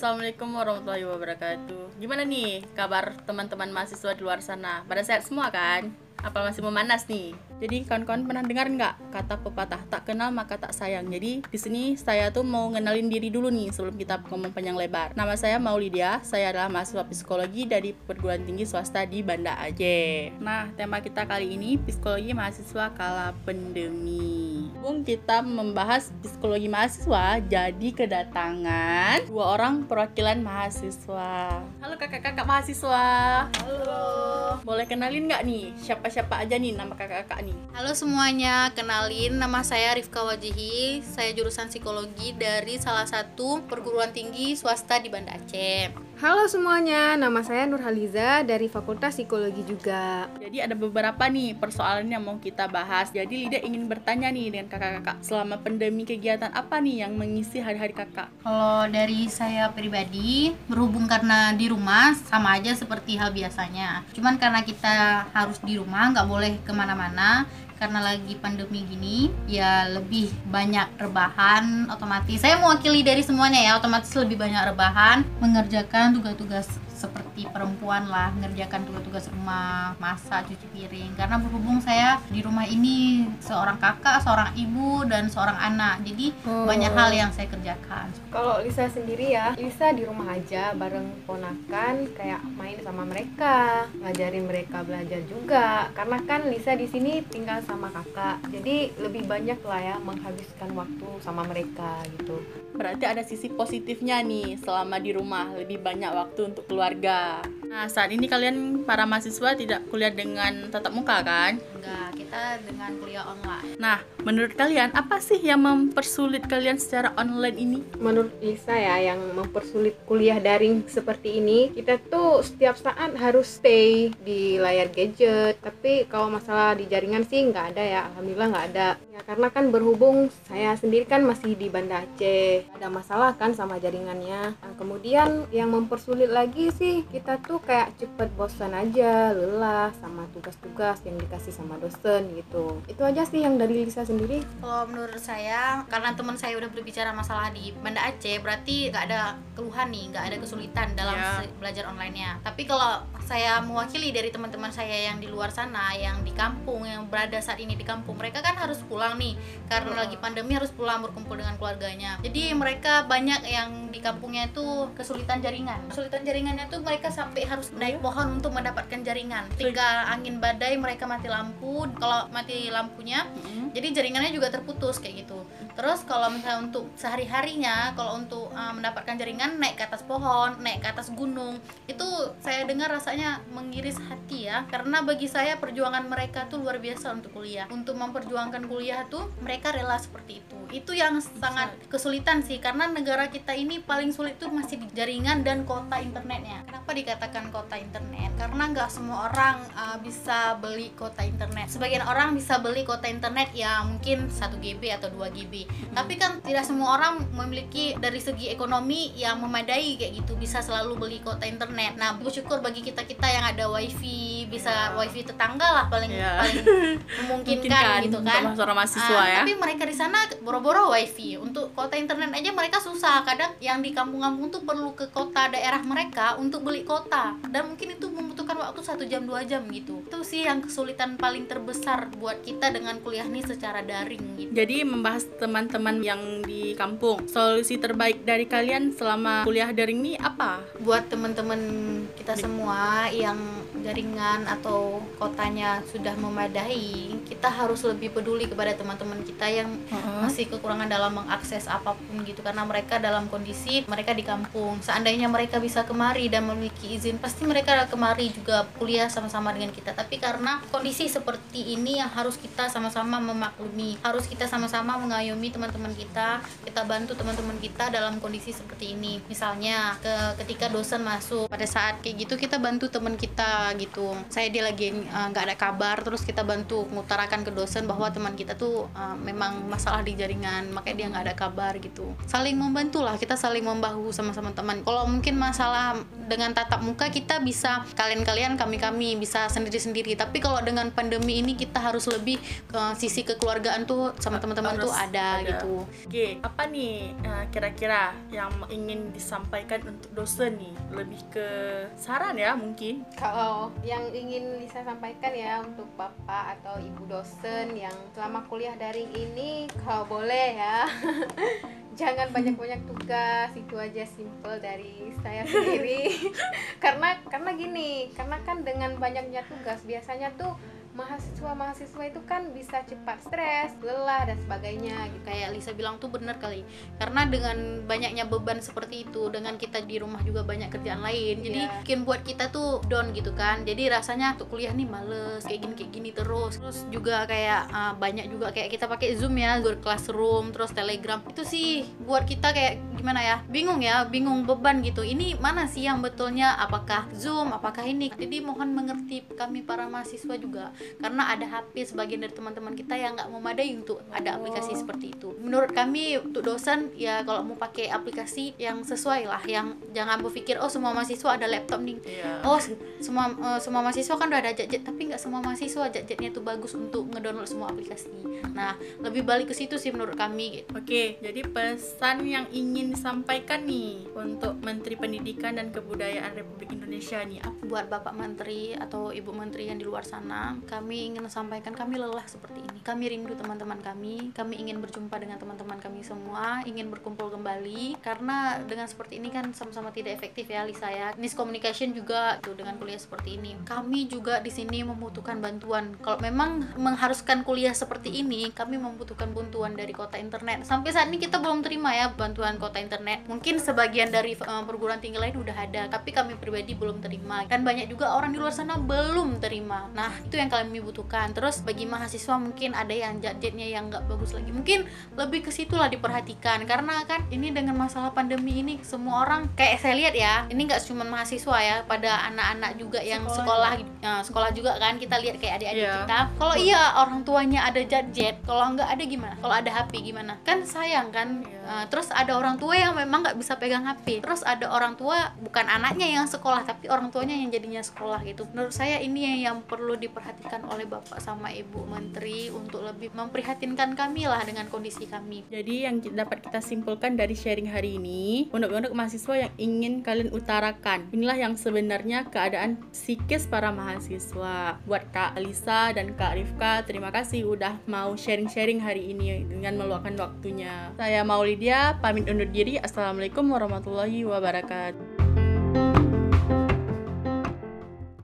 Assalamualaikum warahmatullahi wabarakatuh. Gimana nih kabar teman-teman mahasiswa di luar sana? Pada sehat semua kan? Apa masih memanas nih? Jadi kawan-kawan pernah dengar nggak kata pepatah tak kenal maka tak sayang? Jadi di sini saya tuh mau ngenalin diri dulu nih sebelum kita ngomong panjang lebar. Nama saya Maulidia, saya adalah mahasiswa psikologi dari perguruan tinggi swasta di Banda Aceh. Nah, tema kita kali ini psikologi mahasiswa kala pandemi. Bung kita membahas psikologi mahasiswa, jadi kedatangan dua orang perwakilan mahasiswa. Halo kakak-kakak mahasiswa. Halo. Boleh kenalin nggak nih siapa-siapa aja nih nama kakak-kakak nih? Halo semuanya, kenalin nama saya Rifka Wajihi. Saya jurusan psikologi dari salah satu perguruan tinggi swasta di Banda Aceh. Halo semuanya, nama saya Nurhaliza dari Fakultas Psikologi juga. Jadi ada beberapa nih persoalan yang mau kita bahas. Jadi Lida ingin bertanya nih dengan kakak-kakak, selama pandemi kegiatan apa nih yang mengisi hari-hari kakak? Kalau dari saya pribadi, berhubung karena di rumah sama aja seperti hal biasanya. Cuman karena kita harus di rumah, nggak boleh ke mana-mana, karena lagi pandemi gini ya lebih banyak rebahan otomatis. Saya mewakili dari semuanya ya otomatis lebih banyak rebahan mengerjakan tugas-tugas seperti perempuan lah ngerjakan tugas-tugas rumah masak cuci piring karena berhubung saya di rumah ini seorang kakak seorang ibu dan seorang anak jadi Oh. banyak hal yang saya kerjakan Kalau Lisa sendiri ya, Lisa di rumah aja bareng ponakan kayak main sama mereka, ngajarin mereka belajar juga. Karena kan Lisa di sini tinggal sama kakak, jadi lebih banyak lah ya menghabiskan waktu sama mereka gitu. Berarti ada sisi positifnya nih selama di rumah, lebih banyak waktu untuk keluarga. Nah, saat ini kalian para mahasiswa tidak kuliah dengan tatap muka kan? enggak kita dengan kuliah online Nah, menurut kalian apa sih yang mempersulit kalian secara online ini? Menurut Lisa ya, yang mempersulit kuliah daring seperti ini, kita tuh setiap saat harus stay di layar gadget. Tapi kalau masalah di jaringan sih nggak ada ya, alhamdulillah nggak ada. Ya karena kan berhubung saya sendiri kan masih di Banda Aceh, ada masalah kan sama jaringannya. Nah, kemudian yang mempersulit lagi sih kita tuh kayak cepet bosan aja, lelah sama tugas-tugas yang dikasih sama dosen gitu. Itu aja sih yang dari Lisa sendiri. Kalau menurut saya, karena teman saya udah berbicara masalah di Banda Aceh, berarti nggak ada keluhan nih, nggak ada kesulitan dalam Ya. se- belajar online-nya. Tapi kalau saya mewakili dari teman-teman saya yang di luar sana, yang di kampung, yang berada saat ini di kampung, mereka kan harus pulang nih, karena lagi pandemi harus pulang berkumpul dengan keluarganya. Jadi mereka banyak yang di kampungnya itu kesulitan jaringan. Kesulitan jaringannya tuh mereka sampai harus naik pohon untuk mendapatkan jaringan. Ketika angin badai mereka mati lampu, kalau mati lampunya Hmm. jadi jaringannya juga terputus kayak gitu. Terus kalau misalnya untuk sehari harinya kalau untuk uh, mendapatkan jaringan naik ke atas pohon naik ke atas gunung itu saya dengar rasanya mengiris hati ya. Karena bagi saya perjuangan mereka tuh luar biasa untuk kuliah. Untuk memperjuangkan kuliah tuh mereka rela seperti itu. Itu yang sangat kesulitan sih karena negara kita ini paling sulit tuh masih di jaringan dan kota internetnya kenapa dikatakan kota internet? Karena nggak semua orang uh, bisa beli kota internet. Sebagian orang bisa beli kota internet ya mungkin 1 GB atau 2 GB tapi kan tidak semua orang memiliki dari segi ekonomi yang memadai kayak gitu. Bisa selalu beli kota internet. Nah bersyukur bagi kita kita yang ada wifi bisa wifi tetangga lah paling Ya. paling memungkinkan Mungkin gitu untuk kan seorang mahasiswa Ah, ya. Tapi mereka di sana boro-boro wifi. Untuk kota internet aja mereka susah. Kadang yang di kampung-kampung tuh perlu ke kota daerah mereka untuk beli kota. Dan mungkin itu membutuhkan waktu satu jam dua jam gitu. Itu sih yang kesulitan paling terbesar buat kita dengan kuliah nih secara daring gitu. Jadi membahas teman-teman yang di kampung, solusi terbaik dari kalian selama kuliah daring ini apa? Buat teman-teman kita semua yang jaringan atau kotanya sudah memadai, kita harus lebih peduli kepada teman-teman kita yang masih kekurangan dalam mengakses apa pun gitu. Karena mereka dalam kondisi mereka di kampung. Seandainya mereka bisa kemari dan memiliki izin pasti mereka kemari juga kuliah sama-sama dengan kita. Tapi karena kondisi seperti ini yang harus kita sama-sama memaklumi harus kita sama-sama mengayomi teman-teman kita kita bantu teman-teman kita dalam kondisi seperti ini. Misalnya ke ketika dosen masuk pada saat kayak gitu kita bantu teman kita kita gitu. Saya dia lagi uh, nggak ada kabar terus kita bantu mengutarakan ke dosen bahwa teman kita tuh uh, memang masalah di jaringan makanya dia nggak ada kabar gitu. Saling membantu lah kita saling membahu sama-sama teman. Kalau mungkin masalah dengan tatap muka kita bisa kalian-kalian kami-kami bisa sendiri-sendiri. Tapi kalau dengan pandemi ini kita harus lebih ke sisi kekeluargaan tuh sama teman-teman tuh Harus ada, gitu. Oke, apa nih uh, kira-kira yang ingin disampaikan untuk dosen nih? Lebih ke saran ya mungkin. Kalau yang ingin Lisa sampaikan ya untuk bapak atau ibu dosen yang selama kuliah daring ini, kalau boleh ya, jangan banyak-banyak tugas itu aja simple dari saya sendiri. karena karena gini, karena kan dengan banyaknya tugas biasanya tuh mahasiswa-mahasiswa itu kan bisa cepat stres, lelah dan sebagainya gitu. kayak Lisa bilang tuh bener kali. Karena dengan banyaknya beban seperti itu dengan kita di rumah juga banyak kerjaan lain jadi Iya. bikin buat kita tuh down gitu kan. Jadi rasanya untuk kuliah nih males kayak gini kayak gini terus. Terus juga kayak ah, banyak juga kayak kita pakai zoom ya Google Classroom terus Telegram. Itu sih buat kita kayak gimana ya bingung ya bingung beban gitu. Ini mana sih yang betulnya? Apakah zoom? Apakah ini? Jadi mohon mengerti kami para mahasiswa juga karena ada HP sebagian dari teman-teman kita yang nggak memadai untuk ada aplikasi seperti itu. Menurut kami untuk dosen ya kalau mau pakai aplikasi yang sesuai lah, yang jangan berpikir oh semua mahasiswa ada laptop nih. Iya. Oh se- semua eh, semua mahasiswa kan udah ada gadget tapi nggak semua mahasiswa gadgetnya tuh bagus untuk ngedownload semua aplikasi. Nah lebih balik ke situ sih menurut kami. gitu. Oke, jadi pesan yang ingin disampaikan nih untuk Menteri Pendidikan dan Kebudayaan Republik Indonesia nih apa? Buat Bapak Menteri atau Ibu Menteri yang di luar sana, kami ingin sampaikan kami lelah seperti ini. Kami rindu teman-teman kami. Kami ingin berjumpa dengan teman-teman kami semua, ingin berkumpul kembali karena dengan seperti ini kan sama-sama tidak efektif ya Lisa ya. Miscommunication juga tuh dengan kuliah seperti ini. Kami juga di sini membutuhkan bantuan. Kalau memang mengharuskan kuliah seperti ini, kami membutuhkan bantuan dari kota internet. Sampai saat ini kita belum terima ya bantuan kota internet. Mungkin sebagian dari eh, perguruan tinggi lain udah ada, tapi kami pribadi belum terima. Kan banyak juga orang di luar sana belum terima. Nah, itu yang kami butuhkan. Terus bagi mahasiswa mungkin ada yang jet-jetnya yang nggak bagus lagi. Mungkin lebih ke situ lah diperhatikan karena kan ini dengan masalah pandemi ini semua orang kayak saya lihat ya, ini nggak cuma mahasiswa ya, pada anak-anak juga yang Sekolah. sekolah eh, sekolah juga kan kita lihat kayak adik-adik Iya. kita. Kalau iya orang tuanya ada jet-jet, kalau nggak ada gimana? Kalau ada HP gimana? Kan sayang kan. Iya. Eh, terus ada orang tua yang memang nggak bisa pegang HP. Terus ada orang tua bukan anaknya yang sekolah tapi orang tuanya yang jadinya sekolah gitu. Menurut saya ini yang, yang perlu diperhatikan oleh Bapak sama Ibu Menteri untuk lebih memprihatinkan kami lah dengan kondisi kami. Jadi yang dapat kita simpulkan dari sharing hari ini, untuk-untuk mahasiswa yang ingin kalian utarakan. Inilah yang sebenarnya keadaan psikis para mahasiswa. Buat Kak Alisa dan Kak Rifka, terima kasih udah mau sharing-sharing hari ini dengan meluangkan waktunya. Saya Maulidia, pamit undur diri. Assalamualaikum warahmatullahi wabarakatuh.